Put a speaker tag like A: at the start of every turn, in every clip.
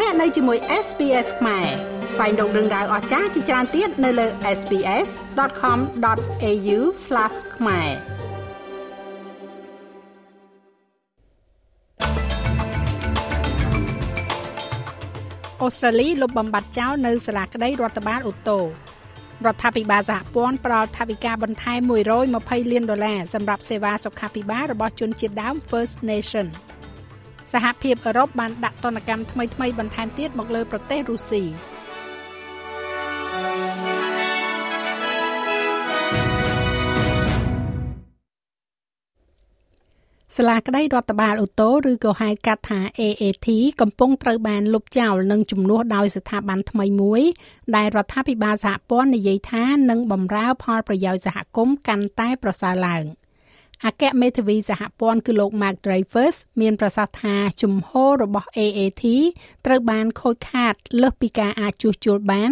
A: លោកអ្នកនៅជាមួយ SPS ខ្មែរស្វែងរកដឹងដៅអស្ចារ្យជាច្រើនទៀតនៅលើ SPS.com.au/ ខ្មែរអូស្ត្រាលីលុបបំបាត់ចោលនៅសាលាក្តីរដ្ឋបាលអូតូរដ្ឋាភិបាលសហព័ន្ធផ្ដល់ថវិកាបន្ថែម120លានដុល្លារសម្រាប់សេវាសុខាភិបាលរបស់ជនជាតិដើម First Nation សហភាពអឺរ៉ុបបានដាក់ទណ្ឌកម្មថ្មីៗបន្ថែមទៀតមកលើប្រទេសរុស្ស៊ីសាលាក្តីរដ្ឋបាលអូតូឬក៏ហៅកាត់ថា AAT កំពុងត្រូវបានលុបចោលនិងជំនួសដោយស្ថាប័នថ្មីមួយ ដែលរដ្ឋាភិបាលសហព័ន្ធនិយាយថានឹងបម្រើផលប្រយោជន៍សហគមន៍កាន់តែប្រសើរឡើង។ អគ្គមេធាវីសហព័ន្ធគឺលោក Mark Dreyfus មានប្រសាសន៍ថាជំហររបស់ AAT ត្រូវបានខូចខាតលើសពីការអាចជួសជុលបាន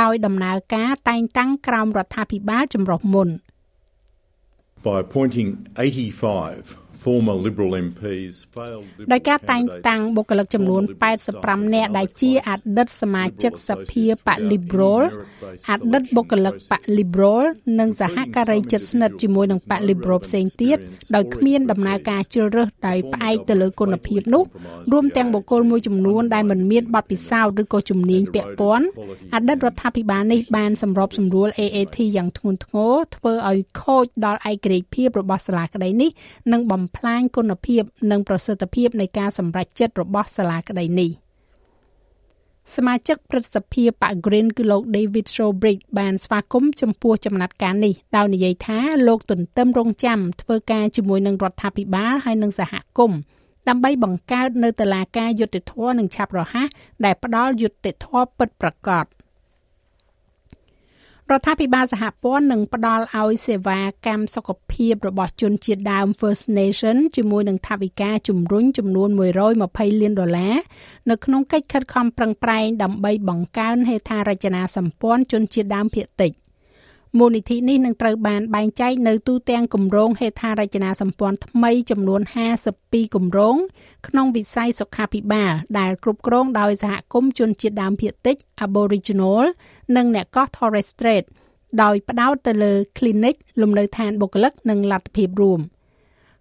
A: ដោយដំណើរការតែងតាំងក្រោមរដ្ឋាភិបាលចម្រុះមុន
B: By appointing 85 former liberal MPs failed
A: ដោយការតែងតាំងបុគ្គលិកចំនួន85នាក់ដែលជាអតីតសមាជិកសភាបក Liberal អតីតបុគ្គលិកបក Liberal និងសហការីជិតស្និទ្ធជាមួយនឹងបក Liberal ផ្សេងទៀតដោយគ្មានដំណើរការជ្រើសរើសដោយផ្អែកទៅលើគុណភាពនោះរួមទាំងបុគ្គលមួយចំនួនដែលមិនមានបទពិសោធន៍ឬក៏ជំនាញពាក់ព័ន្ធអតីតរដ្ឋាភិបាលនេះបានសម្របសម្រួល AAT យ៉ាងធ្ងន់ធ្ងរធ្វើឲ្យខូចដល់ឯករាជ្យភាពរបស់សាលាក្តីនេះនិងបំបំផ្លាញគុណភាព និងប្រសិទ្ធភាពនៃការសម្រេចចិត្តរបស់សាលាក្តីនេះសមាជិកព្រឹទ្ធសភាបក Green គឺលោក David Showbridge បានស្វាគមន៍ចំពោះចំណាត់ការនេះដោយនិយាយថាលោកទន្ទឹមរង់ចាំធ្វើការជាមួយនឹងរដ្ឋាភិបាលហើយនិងសហគមន៍ដើម្បីបង្កើតនៅតុលាការយុត្តិធម៌និងឆាប់រហ័សដែលផ្ដល់យុត្តិធម៌ពិតប្រាកដ។ រដ្ឋាភិបាលសហព័ន្ធនឹងផ្ដល់ឲ្យសេវាកម្មសុខភាពរបស់ជនជាតិដើម First Nation ជាមួយនឹងថវិកាជំរុញចំនួន120លានដុល្លារនៅក្នុងកិច្ចខិតខំប្រឹងប្រែងដើម្បីបង្កើនហេដ្ឋារចនាសម្ព័ន្ធជនជាតិដើមភាគតិច។ មូលនិធិនេះនឹងត្រូវបានបែងចែកនៅទូទាំងគម្រោងហេដ្ឋារចនាសម្ព័ន្ធថ្មីចំនួន52គម្រោងក្នុងវិស័យសុខាភិបាល ដែលគ្រប់គ្រងដោយសហគមន៍ជនជាតិដើមភាគតិច Aboriginal និងអ្នកកោះ Torres Strait ដោយផ្ដោតទៅលើ clinic លំនៅឋានបុគ្គលិកនិងលទ្ធភាពរួម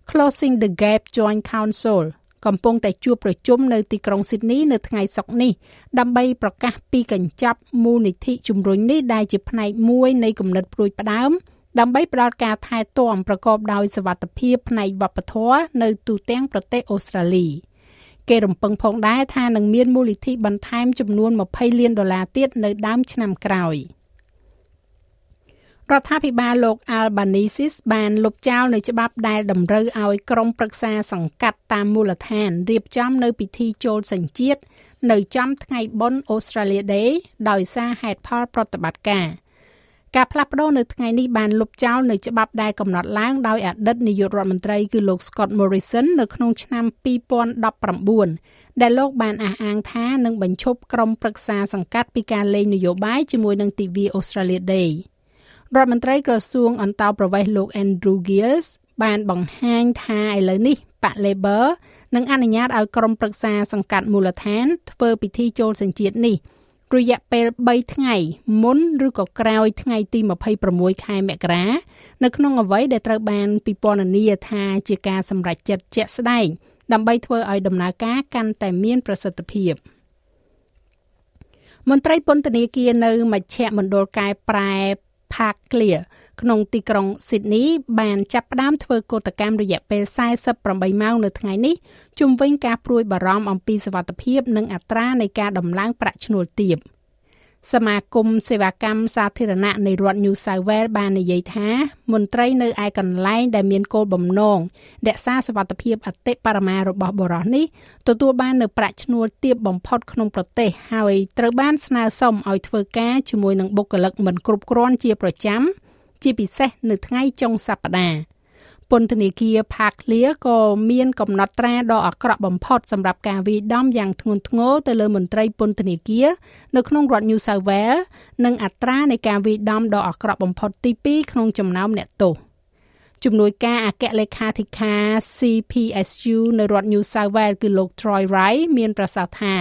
A: Closing the Gap Joint Council កំពុងតែជួបប្រជុំនៅទីក្រុងស៊ីដនីនៅថ្ងៃសុក្រនេះដើម្បីប្រកាសពីកញ្ចប់មូលនិធិជំរុញនេះដែលជាផ្នែកមួយនៃគំនិតព្រួយផ្ដើមដើម្បីផ្ដល់ការថែទាំប្រកបដោយសវត្ថភាពផ្នែកវប្បធម៌នៅទូទាំងប្រទេសអូស្ត្រាលីគេរំពឹងផងដែរថានឹងមានមូលនិធិបន្ថែមចំនួន20លានដុល្លារទៀតនៅដើមឆ្នាំក្រោយ។ រដ្ឋាភិបាលលោក Albanese បានលុបចោលនៅច្បាប់ដែលតម្រូវឲ្យក្រុមប្រឹក្សាសង្កាត់តាមមូលដ្ឋានរៀបចំនៅពិធីចូលសញ្ជាតិនៅចំថ្ងៃបុណ្យ Australia Day ដោយសារហេតុផលប្រតិបត្តិការការផ្លាស់ប្តូរនៅថ្ងៃនេះបានលុបចោលនៅច្បាប់ដែលកំណត់ឡើងដោយអតីតនាយករដ្ឋមន្ត្រីគឺលោក Scott Morrison នៅក្នុងឆ្នាំ2019ដែលលោកបានអះអាងថានឹងបញ្ឈប់ក្រុមប្រឹក្សាសង្កាត់ពីការលេងនយោបាយជាមួយនឹងទិវា Australia Day ។ រដ្ឋមន្ត្រីក្រសួងអន្តោប្រវេសន៍លោក Andrew Gills បានបង្ហាញថាឥឡូវនេះបក Labor នឹងអនុញ្ញាតឲ្យក្រុមប្រឹក្សាសង្កាត់មូលដ្ឋាន ធ្វើពិធីចូលសញ្ជាតិនេះរយៈពេល3ថ្ងៃមុនឬក៏ក្រោយថ្ងៃទី26ខែមករានៅក្នុងអ្វីដែលត្រូវបានពិពណ៌នាថាជាការសម្រេចចិត្តជាក់ស្ដែងដើម្បីធ្វើឲ្យដំណើរការកាន់តែមានប្រសិទ្ធភាពមន្ត្រីពន្ធនាគារនៅមជ្ឈមណ្ឌលកែប្រែ Park Clear ក្នុងទីក្រុង Sydney បានចាប់ផ្ដើមធ្វើកោតកម្មរយៈពេល48ម៉ោងនៅថ្ងៃនេះជុំវិញការព្រួយបារម្ភអំពីសវត្ថភាពនិងអត្រានៃការដំឡើងប្រាក់ឈ្នួលទាប។ សមាគមសេវាកម្មសាធារណៈនៃរដ្ឋ New South Wales បាននិយាយថា មន្ត្រីនៅឯកន្លែងដែលមានគោលបំណងរក្សាសវត្ថភាពអតិបរមារបស់បរិសនេះទទួលបាននៅប្រាក់ឈ្នួលទាបបំផុតក្នុងប្រទេសហើយត្រូវបានស្នើសុំឲ្យធ្វើការជាមួយនឹងបុគ្គលិកមិនគ្រប់គ្រាន់ជាប្រចាំជាពិសេសនៅថ្ងៃចុងសប្តាហ៍ ពន្ធនាគារ Park Clear ក៏មានកំណត់ត្រាដ៏អាក្រក់បំផុតសម្រាប់ការវាយដំយ៉ាងធ្ងន់ធ្ងរទៅលើមន្ត្រីពន្ធនាគារនៅក្នុងរដ្ឋ New South Wales និងអត្រានៃការវាយដំដ៏អាក្រក់បំផុតទី2ក្នុងចំណោមអ្នកទោសជំនួយការអគ្គលេខាធិការ CPSU នៅរដ្ឋ New South Wales គឺលោក Troy Wright មានប្រសាសន៍ថា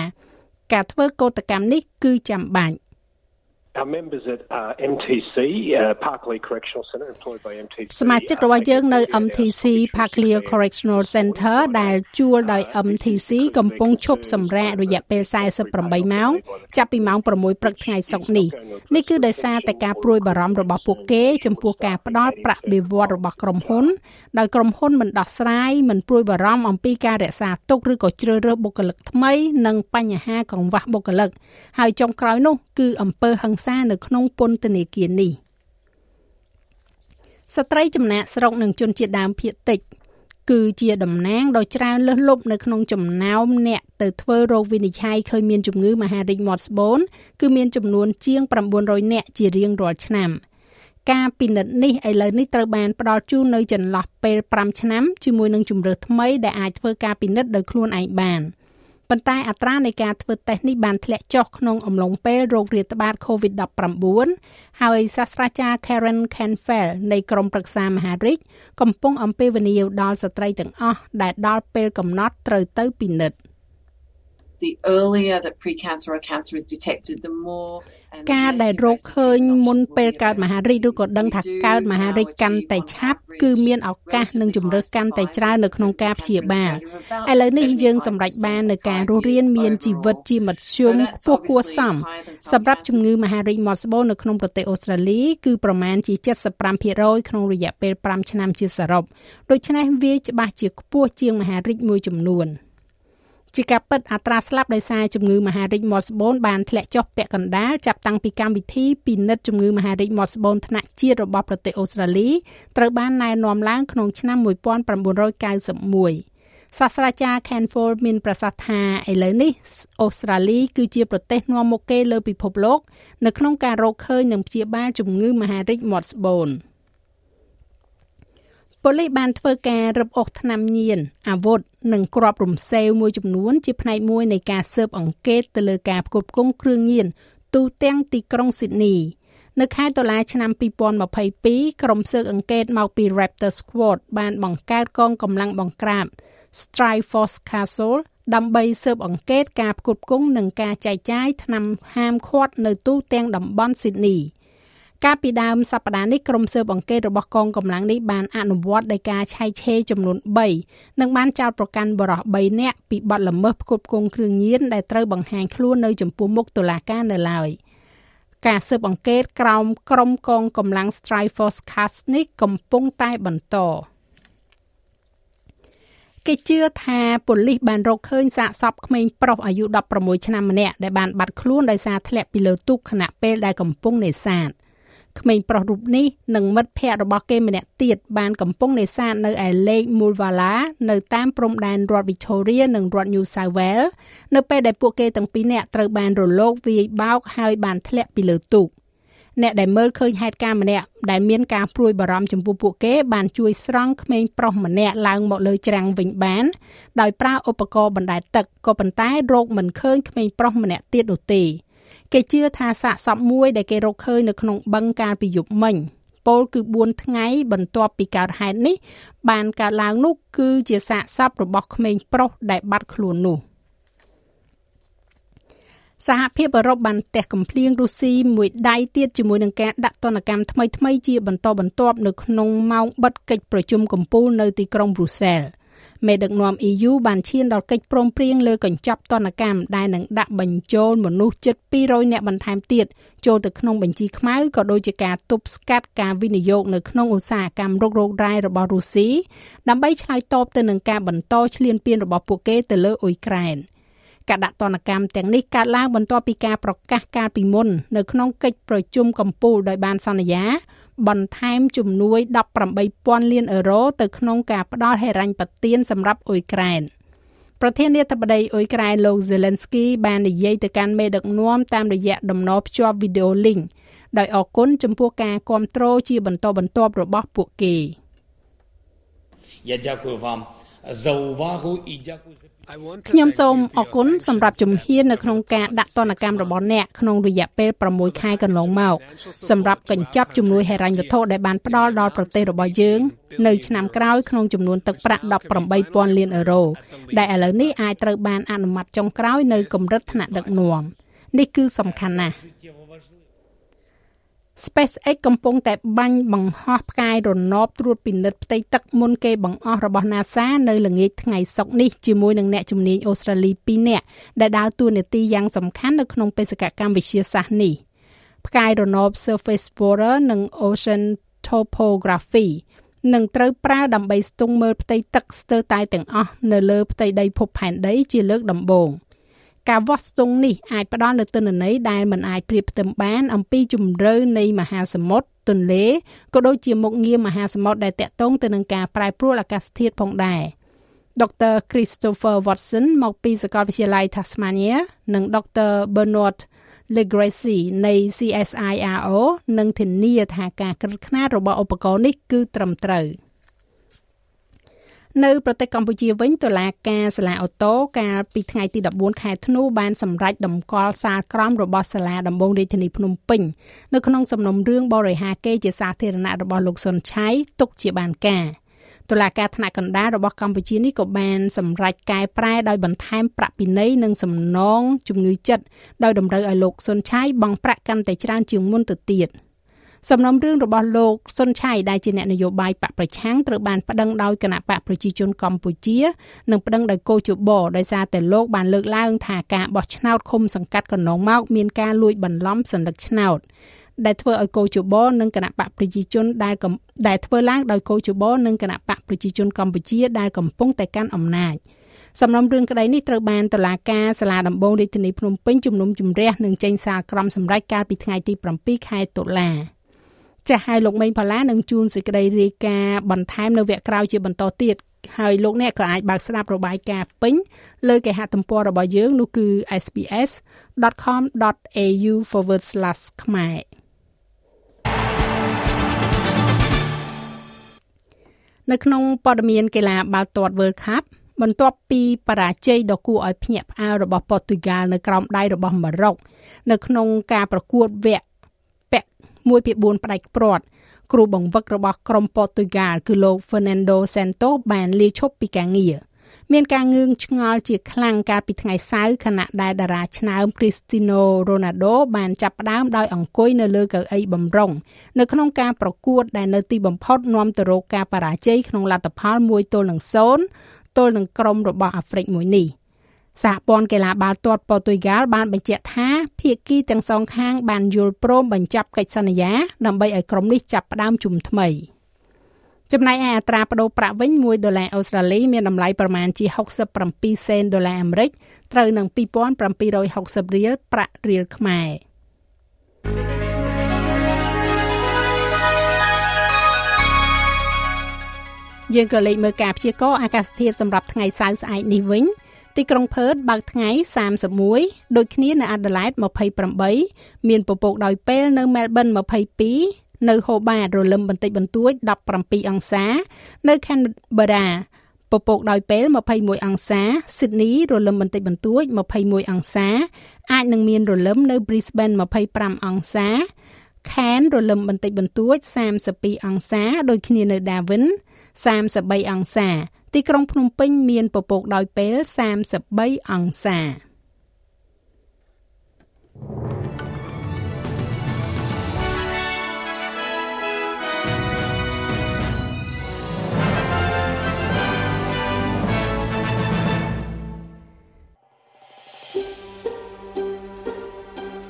A: ការធ្វើកោតកម្មនេះគឺចាំបាច់
C: Our members at uh, MTC uh, Parkley Correctional Centre employed by MTC
A: សមាជិករបស់យើងនៅ MTC Parkley Correctional Center ដែលជួលដោយ MTC កំពុងឈប់សម្រាករយៈពេល48ម៉ោងចាប់ពីម៉ោង6ព្រឹកថ្ងៃសុក្រនេះនេះគឺដោយសារតែការព្រួយបារម្ភរបស់ពួកគេ ចំពោះការផ្ដល់ប្រាក់បៀវត្សរបស់ក្រុមហ៊ុនដោយក្រុមហ៊ុនមិនដោះស្រាយមិនព្រួយបារម្ភអំពីការរក្សាទុកឬក៏ជ្រើសរើសបុគ្គលិកថ្មីនិងបញ្ហាកង្វះបុគ្គលិកហើយចុងក្រោយនោះគឺអំពើហិង្សានៅក្នុងពន្ធនាគារនេះស្ត្រីចំណាក់ស្រុកនិងជនជាតិដើមភាគតិច គឺជាតំណាងដ៏ច្រើនលើសលប់នៅក្នុងចំណោមអ្នកទៅធ្វើរោគវិនិច្ឆ័យឃើញមានជំងឺមហារីកមាត់ស្បូនគឺមានចំនួនជាង900អ្នកជារៀងរាល់ឆ្នាំការពិនិត្យនេះឥឡូវនេះត្រូវបានផ្ដល់ជូននៅចន្លោះពេល5ឆ្នាំជាមួយនឹងជំរើសថ្មីដែលអាចធ្វើការពិនិត្យដោយខ្លួនឯងបាន។ ប៉ុន្តែអត្រានៃការធ្វើតេស្តនេះបានធ្លាក់ចុះក្នុងអំឡុងពេលរោគរាតត្បាត COVID-19 ហើយសាស្ត្រាចារ្យ Karen Canfell នៃក្រុមប្រឹក្សាមហារាជកំពុងអំពាវនាវដល់ស្ត្រីទាំងអស់ដែលដល់ពេលកំណត់ត្រូវទៅពិនិត្យ
D: the earlier that precancer or cancer is detected the more
A: ការដែលរោគឃើញមុនពេលកើតមហារីកឬក៏ដឹងថាកើតមហារីកកាន់តែឆាប់គឺមានឱកាសនឹងជំរើសកាន់តែច្រើននៅក្នុងការព្យាបាលឥឡូវនេះយើងសម្រេចបាននៅការរស់រានមានជីវិតជាមធ្យមខ្ពស់គួរសមសម្រាប់ជំងឺមហារីកមាត់ស្បូរនៅក្នុងប្រទេសអូស្ត្រាលីគឺប្រមាណជា75%ក្នុងរយៈពេល5ឆ្នាំជាសរុបដូច្នេះវាច្បាស់ជាខ្ពស់ជាងមហារីកមួយចំនួន។ ជាការពិតអត្រាស្លាប់ដោយសារជំងឺមហារីកមាត់ស្បូនបានធ្លាក់ចុះពាក់កណ្ដាលចាប់តាំងពីកម្មវិធីពិនិត្យជំងឺមហារីកមាត់ស្បូនថ្នាក់ជាតិរបស់ប្រទេសអូស្ត្រាលីត្រូវបានណែនាំឡើងក្នុងឆ្នាំ1991សាស្ត្រាចារ្យ Canfold មានប្រសាសន៍ថាឥឡូវនេះអូស្ត្រាលីគឺជាប្រទេសនាំមុខគេលើពិភពលោក នៅក្នុងការរកឃើញនិងព្យាបាលជំងឺមហារីកមាត់ស្បូន។ ប៉ូលីសបានធ្វើការរឹបអូសថ្នាំញៀនអាវុធនិងគ្រាប់រំសេវមួយចំនួន ជាផ្នែកមួយនៃការស៊ើបអង្កេតទៅលើការផ្គត់ផ្គង់គ្រឿងញៀនទូទាំងទីក្រុងស៊ីដនីនៅខែតុលាឆ្នាំ2022ក្រុមស៊ើបអង្កេតមកពី Raptor Squad បានបង្កើតកងកម្លាំងបង្ក្រាប Strike Force Castle ដើម្បីស៊ើបអង្កេតការផ្គត់ផ្គង់និងការចែកចាយថ្នាំហាមឃាត់នៅទូទាំងតំបន់ស៊ីដនី។ កាលពីដើមសប្តាហ៍នេះក្រុមស៊ើបអង្កេតរបស់កងកម្លាំងនេះបានអនុវត្តដោយការឆែកឆេរចំនួន3និងបានចោទប្រកាន់បរិសុទ្ធ3នាក់ពីបទល្មើសផ្គត់ផ្គង់គ្រឿងញៀនដែលត្រូវបង្ហាញខ្លួននៅចំពោះមុខតុលាការនៅឡើយការស៊ើបអង្កេតក្រោមក្រុមកងកម្លាំង Strike Force Cast នេះកំពុងតែបន្តគេជឿថាប៉ូលីសបានរកឃើញសាកសពក្មេងប្រុសអាយុ16ឆ្នាំម្នាក់ដែលបានបាត់ខ្លួនដោយសារធ្លាក់ពីលើទូកខណៈពេលដែលកំពុងនេសាទ ក្មេងប្រុសរូបនេះនិងមិត្តភ័ក្តិរបស់គេម្នាក់ទៀតបានកំពុងនេសាទនៅឯលេខ Mulvala នៅតាមព្រំដែនរដ្ឋ Victoria និងរដ្ឋ New South Wales នៅពេលដែលពួកគេទាំងពីរនាក់ត្រូវបានរលកវាយបោកហើយបានធ្លាក់ពីលើទូកអ្នកដែលមើលឃើញហេតុការណ៍ម្នាក់ដែលមានការព្រួយបារម្ភចំពោះពួកគេបានជួយស្រង់ក្មេងប្រុសម្នាក់ឡើងមកលើច្រាំងវិញបាន ដោយប្រើឧបករណ៍បណ្ដែតទឹកក៏ប៉ុន្តែរោគមិនឃើញក្មេងប្រុសម្នាក់ទៀតនោះទេ គេជឿថាសាកសពមួយដែលគេរកឃើញនៅក្នុងបឹងកាលពីយប់មិញពលគឺ4ថ្ងៃបន្ទាប់ពីកើតហេតុនេះ បានកើតឡើងនោះគឺជាសាកសពរបស់ក្មេងប្រុសដែលបាត់ខ្លួននោះសហភាពអឺរ៉ុបបានទះកំភ្លៀងរុស្ស៊ីមួយដៃទៀតជាមួយនឹងការដាក់ទណ្ឌកម្មថ្មីៗជាបន្តបន្ទាប់នៅក្នុងម៉ោងបិទកិច្ចប្រជុំកំពូលនៅទីក្រុងប្រ៊ុសែល។ មេដឹកនាំ EU បានឈានដល់កិច្ចព្រមព្រៀងលើកញ្ចប់ទណ្ឌកម្មដែលនឹងដាក់បញ្ចូលមនុស្សជិត200នាក់បន្ថែមទៀតចូលទៅក្នុងបញ្ជីខ្មៅក៏ដូចជាការទប់ស្កាត់ការវិនិយោគនៅក្នុងឧស្សាហកម្មរុករករ៉ែរបស់រុស្ស៊ីដើម្បីឆ្លើយតបទៅនឹងការបន្តឈ្លានពានរបស់ពួកគេទៅលើអ៊ុយក្រែនការដាក់ទណ្ឌកម្មទាំងនេះកើតឡើងបន្ទាប់ពីការប្រកាសកាលពីមុននៅក្នុងកិច្ចប្រជុំកំពូលដោយបានសន្យា បន្ថែមជំនួយ18,000លានអឺរ៉ូទៅក្នុងការផ្ដល់ហិរញ្ញប្បទានសម្រាប់អ៊ុយក្រែនប្រធានាធិបតីអ៊ុយក្រែនលោក Zelensky បាននិយាយទៅកាន់មេដឹកនាំតាមរយៈដំណរភ្ជាប់វីដេអូ link ដោយអរគុណចំពោះការគ្រប់គ្រងជាបន្តបន្ទាប់របស់ពួកគេ
E: Я дякую вам zauwahu i dziękuję
A: ខ្ញុំសូមអរគុណសម្រាប់ជំហាននៅក្នុងការដាក់ទណ្ឌកម្មរបស់អ្នកក្នុងរយៈពេល6ខែកន្លងមកសម្រាប់កញ្ចប់ជំនួយហិរញ្ញវត្ថុដែលបានផ្ដល់ដល់ប្រទេសរបស់យើងនៅឆ្នាំក្រោយក្នុងចំនួនទឹកប្រាក់18,000លានអឺរ៉ូដែលឥឡូវនេះអាចត្រូវបានអនុម័តចុងក្រោយនៅកម្រិតថ្នាក់ដឹកនាំនេះគឺសំខាន់ណាស់ SpaceX កំពុងតែបាញ់បង្ហោះផ្កាយរណបត្រួតពិនិត្យផ្ទៃទឹកមុនគេបង្អស់របស់ NASA នៅល្ងាចថ្ងៃសុក្រនេះជាមួយនឹងអ្នកជំនាញអូស្ត្រាលី2នាក់ដែលដើរតួនាទីយ៉ាងសំខាន់នៅក្នុងបេសកកម្មវិទ្យាសាស្ត្រនេះផ្កាយរណប Surface Explorer និង Ocean Topography នឹងត្រូវប្រើដើម្បីស្ទង់មើលផ្ទៃទឹកស្ទើរតែទាំងអស់នៅលើផ្ទៃដីភពផែនដីជាលើកដំបូង។ ការវាស់ស្ទង់នេះអាចផ្ដល់នូវទិន្នន័យដែលមិនអាចប្រៀបផ្ទឹមបាន អំពីជំរឿនៃមហាសមុទ្រទន្លេក៏ដូចជាមុខងារមហាសមុទ្រដែលតាក់ទងទៅនឹងការប្រែប្រួលអាកាសធាតុផងដែរ Dr. Christopher Watson មកពីសាកលវិទ្យាល័យ Tasmania និង Dr. Bernard Legracy នៃ CSIRO នឹងធានាថាការក្រឹតខ្នាតរបស់ឧបករណ៍នេះគឺត្រឹមត្រូវ។ នៅប្រទេសកម្ពុជាវិញតុលាការសាលាអូតូកាលពីថ្ងៃទី14ខែធ្នូបានសម្រេចតម្កល់សាលក្រមរបស់សាលាដំបងរាជធានីភ្នំពេញនៅក្នុងសំណុំរឿងបរិហាកេរជាសាធារណៈរបស់លោកសុនឆៃទុកជាបានការតុលាការថ្នាក់កណ្ដាលរបស់កម្ពុជានេះក៏បានសម្រេចកែប្រែដោយបន្ថែមប្រាក់ពិន័យនិងសំណងជំងឺចិត្តដោយតម្រូវឲ្យលោកសុនឆៃបង់ប្រាក់កាន់តែច្រើនជាងមុនទៅទៀត។ សំណុំរឿងរបស់លោកសុនឆៃដែលជាអ្នកនយោបាយបកប្រឆាំងត្រូវបានប្តឹងដោយគណៈបកប្រជាជនកម្ពុជានិងប្តឹងដោយកោជបដោយសារតែលោកបានលើកឡើងថាការបោះឆ្នោតឃុំសង្កាត់កណ្ដងមកមានការលួចបន្លំសញ្ញាឆ្នោតដែលធ្វើឲ្យកោជបនិងគណៈបកប្រជាជនដែលដែលធ្វើឡើងដោយកោជបនិងគណៈបកប្រជាជនកម្ពុជាដែលកំពុងតែកាន់អំណាចសំណុំរឿងក្តីនេះត្រូវបានតុលាការសាលាដំបងរាជធានីភ្នំពេញជំនុំជម្រះនិងចេញសារក្រមសម្រេចកាលពីថ្ងៃទី7ខែតុលា ចាស់ហើយលោកមេងផល្លានឹងជួនសេចក្តីរាយការណ៍បន្ថែមនៅវគ្គក្រោយជាបន្តទៀតហើយលោកអ្នកក៏អាចបើកស្ដាប់របាយការណ៍ពេញលើគេហទំព័ររបស់យើងនោះគឺ sbs.com.au/ ខ្មែរនៅក្នុងព័ត៌មានកីឡាបាល់ទាត់ World Cup បន្ទាប់ពីបរាជ័យដ៏គួរឲ្យភ្ញាក់ផ្អើលរបស់ប៉ូទុយហ្គាល់នៅក្រោមដៃរបស់ម៉ារ៉ុកនៅក្នុងការប្រកួតវគ្គ 1ពី4ផ្ដាច់ព្រាត់គ្រូបង្វឹករបស់ក្រុមប៉ូទុយហ្គាល់គឺលោក Fernando Santos បានលាឈប់ពីការងារមានការងឿងឆ្ងល់ជាខ្លាំងកាលពីថ្ងៃសៅរ៍ខណៈដែលតារាឆ្នើម Cristiano Ronaldo បានចាប់ផ្ដើមដោយអង្គុយនៅលើកៅអីបំរុងនៅក្នុងការប្រកួតដែលនៅទីបំផុតនាំទៅរកការបរាជ័យក្នុងលទ្ធផល1ទល់នឹង0ទល់នឹងក្រុមរបស់អាហ្វ្រិកមួយនេះ។ សហព័ន្ធកីឡាបាល់ទាត់ប៉ូទុយហ្គាល់បានបញ្ជាក់ថាភាគីទាំងសងខាងបានយល់ព្រមបញ្ចប់កិច្ចសន្យា ដើម្បីឲ្យក្រុមនេះចាប់ផ្ដើមជុំថ្មីចំណែកឯអត្រាប្តូរប្រាក់វិញ1ដុល្លារអូស្ត្រាលីមានតម្លៃប្រមាណជា67សេនដុល្លារអាមេរិកត្រូវនឹង2760រៀលប្រាក់រៀលខ្មែរយើងក៏លេខមើលការព្យាករណ៍អាកាសធាតុសម្រាប់ថ្ងៃសៅរ៍ស្អែកនេះវិញ ទីក្រុងផឺតបើកថ្ងៃ31ដូចគ្នានៅអាដាលេដ28មានពពកដោយពេលនៅមែលប៊ន22នៅហូបាតរលឹមបន្តិចបន្តួច17អង្សា នៅខេនបេរ៉ាពពកដោយពេល21អង្សាស៊ីដនីរលឹមបន្តិចបន្តួច21អង្សា អាចនឹងមានរលឹមនៅ Brisbane 25អង្សា Cairns រលឹមបន្តិចបន្តួច32អង្សា ដូចគ្នានៅ Darwin 33អង្សា ទីក្រុងភ្នំពេញមានពពកដោយពេល33អង្សា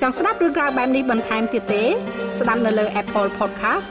A: ចង់ស្ដាប់រឿងក្រៅបែបនេះបន្ថែមទៀតទេ ស្ដាប់នៅលើ Apple Podcast